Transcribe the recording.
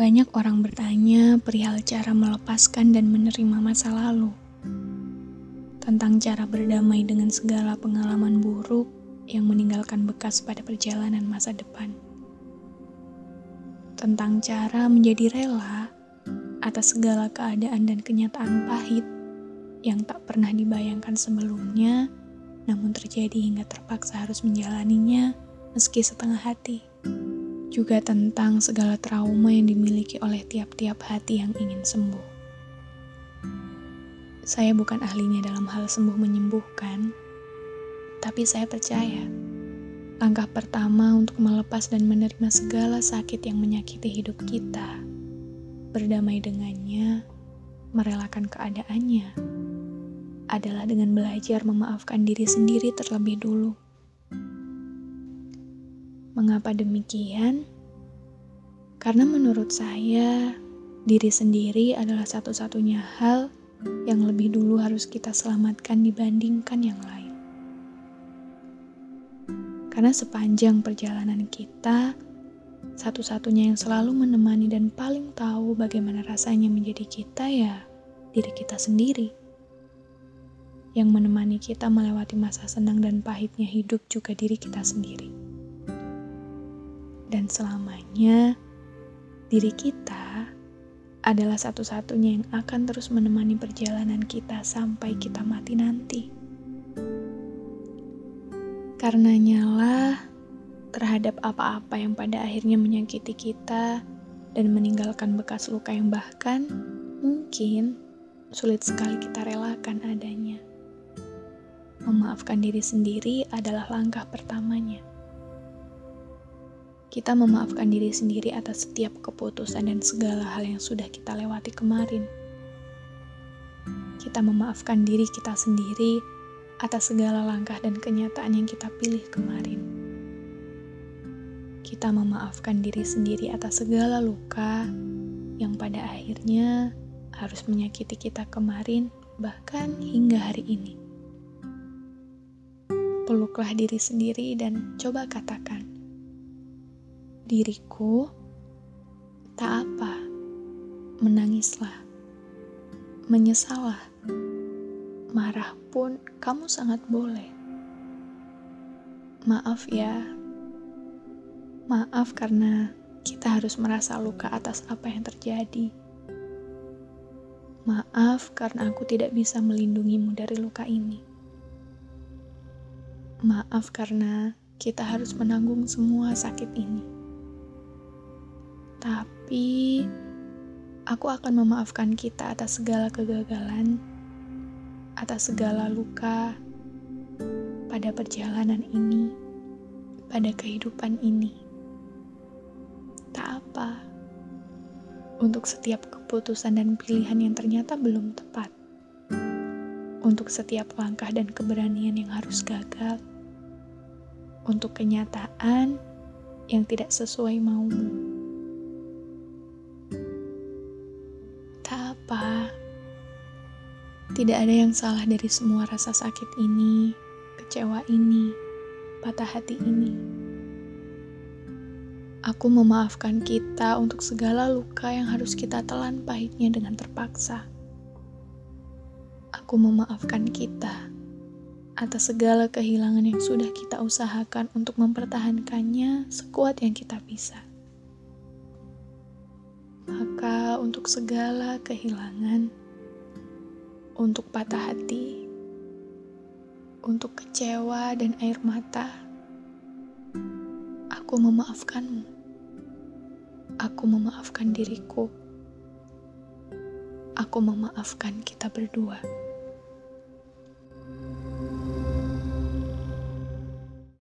Banyak orang bertanya perihal cara melepaskan dan menerima masa lalu, tentang cara berdamai dengan segala pengalaman buruk yang meninggalkan bekas pada perjalanan masa depan, tentang cara menjadi rela atas segala keadaan dan kenyataan pahit yang tak pernah dibayangkan sebelumnya, namun terjadi hingga terpaksa harus menjalaninya meski setengah hati juga tentang segala trauma yang dimiliki oleh tiap-tiap hati yang ingin sembuh. Saya bukan ahlinya dalam hal sembuh menyembuhkan, tapi saya percaya langkah pertama untuk melepas dan menerima segala sakit yang menyakiti hidup kita, berdamai dengannya, merelakan keadaannya, adalah dengan belajar memaafkan diri sendiri terlebih dulu. Mengapa demikian? Karena menurut saya, diri sendiri adalah satu-satunya hal yang lebih dulu harus kita selamatkan dibandingkan yang lain. Karena sepanjang perjalanan kita, satu-satunya yang selalu menemani dan paling tahu bagaimana rasanya menjadi kita ya diri kita sendiri. Yang menemani kita melewati masa senang dan pahitnya hidup juga diri kita sendiri dan selamanya diri kita adalah satu-satunya yang akan terus menemani perjalanan kita sampai kita mati nanti. Karena nyala terhadap apa-apa yang pada akhirnya menyakiti kita dan meninggalkan bekas luka yang bahkan mungkin sulit sekali kita relakan adanya. Memaafkan diri sendiri adalah langkah pertamanya kita memaafkan diri sendiri atas setiap keputusan dan segala hal yang sudah kita lewati kemarin. Kita memaafkan diri kita sendiri atas segala langkah dan kenyataan yang kita pilih kemarin. Kita memaafkan diri sendiri atas segala luka yang pada akhirnya harus menyakiti kita kemarin, bahkan hingga hari ini. Peluklah diri sendiri dan coba katakan, diriku, tak apa, menangislah, menyesalah, marah pun kamu sangat boleh. Maaf ya, maaf karena kita harus merasa luka atas apa yang terjadi. Maaf karena aku tidak bisa melindungimu dari luka ini. Maaf karena kita harus menanggung semua sakit ini. Tapi aku akan memaafkan kita atas segala kegagalan, atas segala luka pada perjalanan ini, pada kehidupan ini. Tak apa, untuk setiap keputusan dan pilihan yang ternyata belum tepat, untuk setiap langkah dan keberanian yang harus gagal, untuk kenyataan yang tidak sesuai maumu. Tidak ada yang salah dari semua rasa sakit ini, kecewa ini, patah hati ini. Aku memaafkan kita untuk segala luka yang harus kita telan pahitnya dengan terpaksa. Aku memaafkan kita atas segala kehilangan yang sudah kita usahakan untuk mempertahankannya sekuat yang kita bisa. Maka untuk segala kehilangan, untuk patah hati, untuk kecewa dan air mata, aku memaafkanmu. Aku memaafkan diriku. Aku memaafkan kita berdua.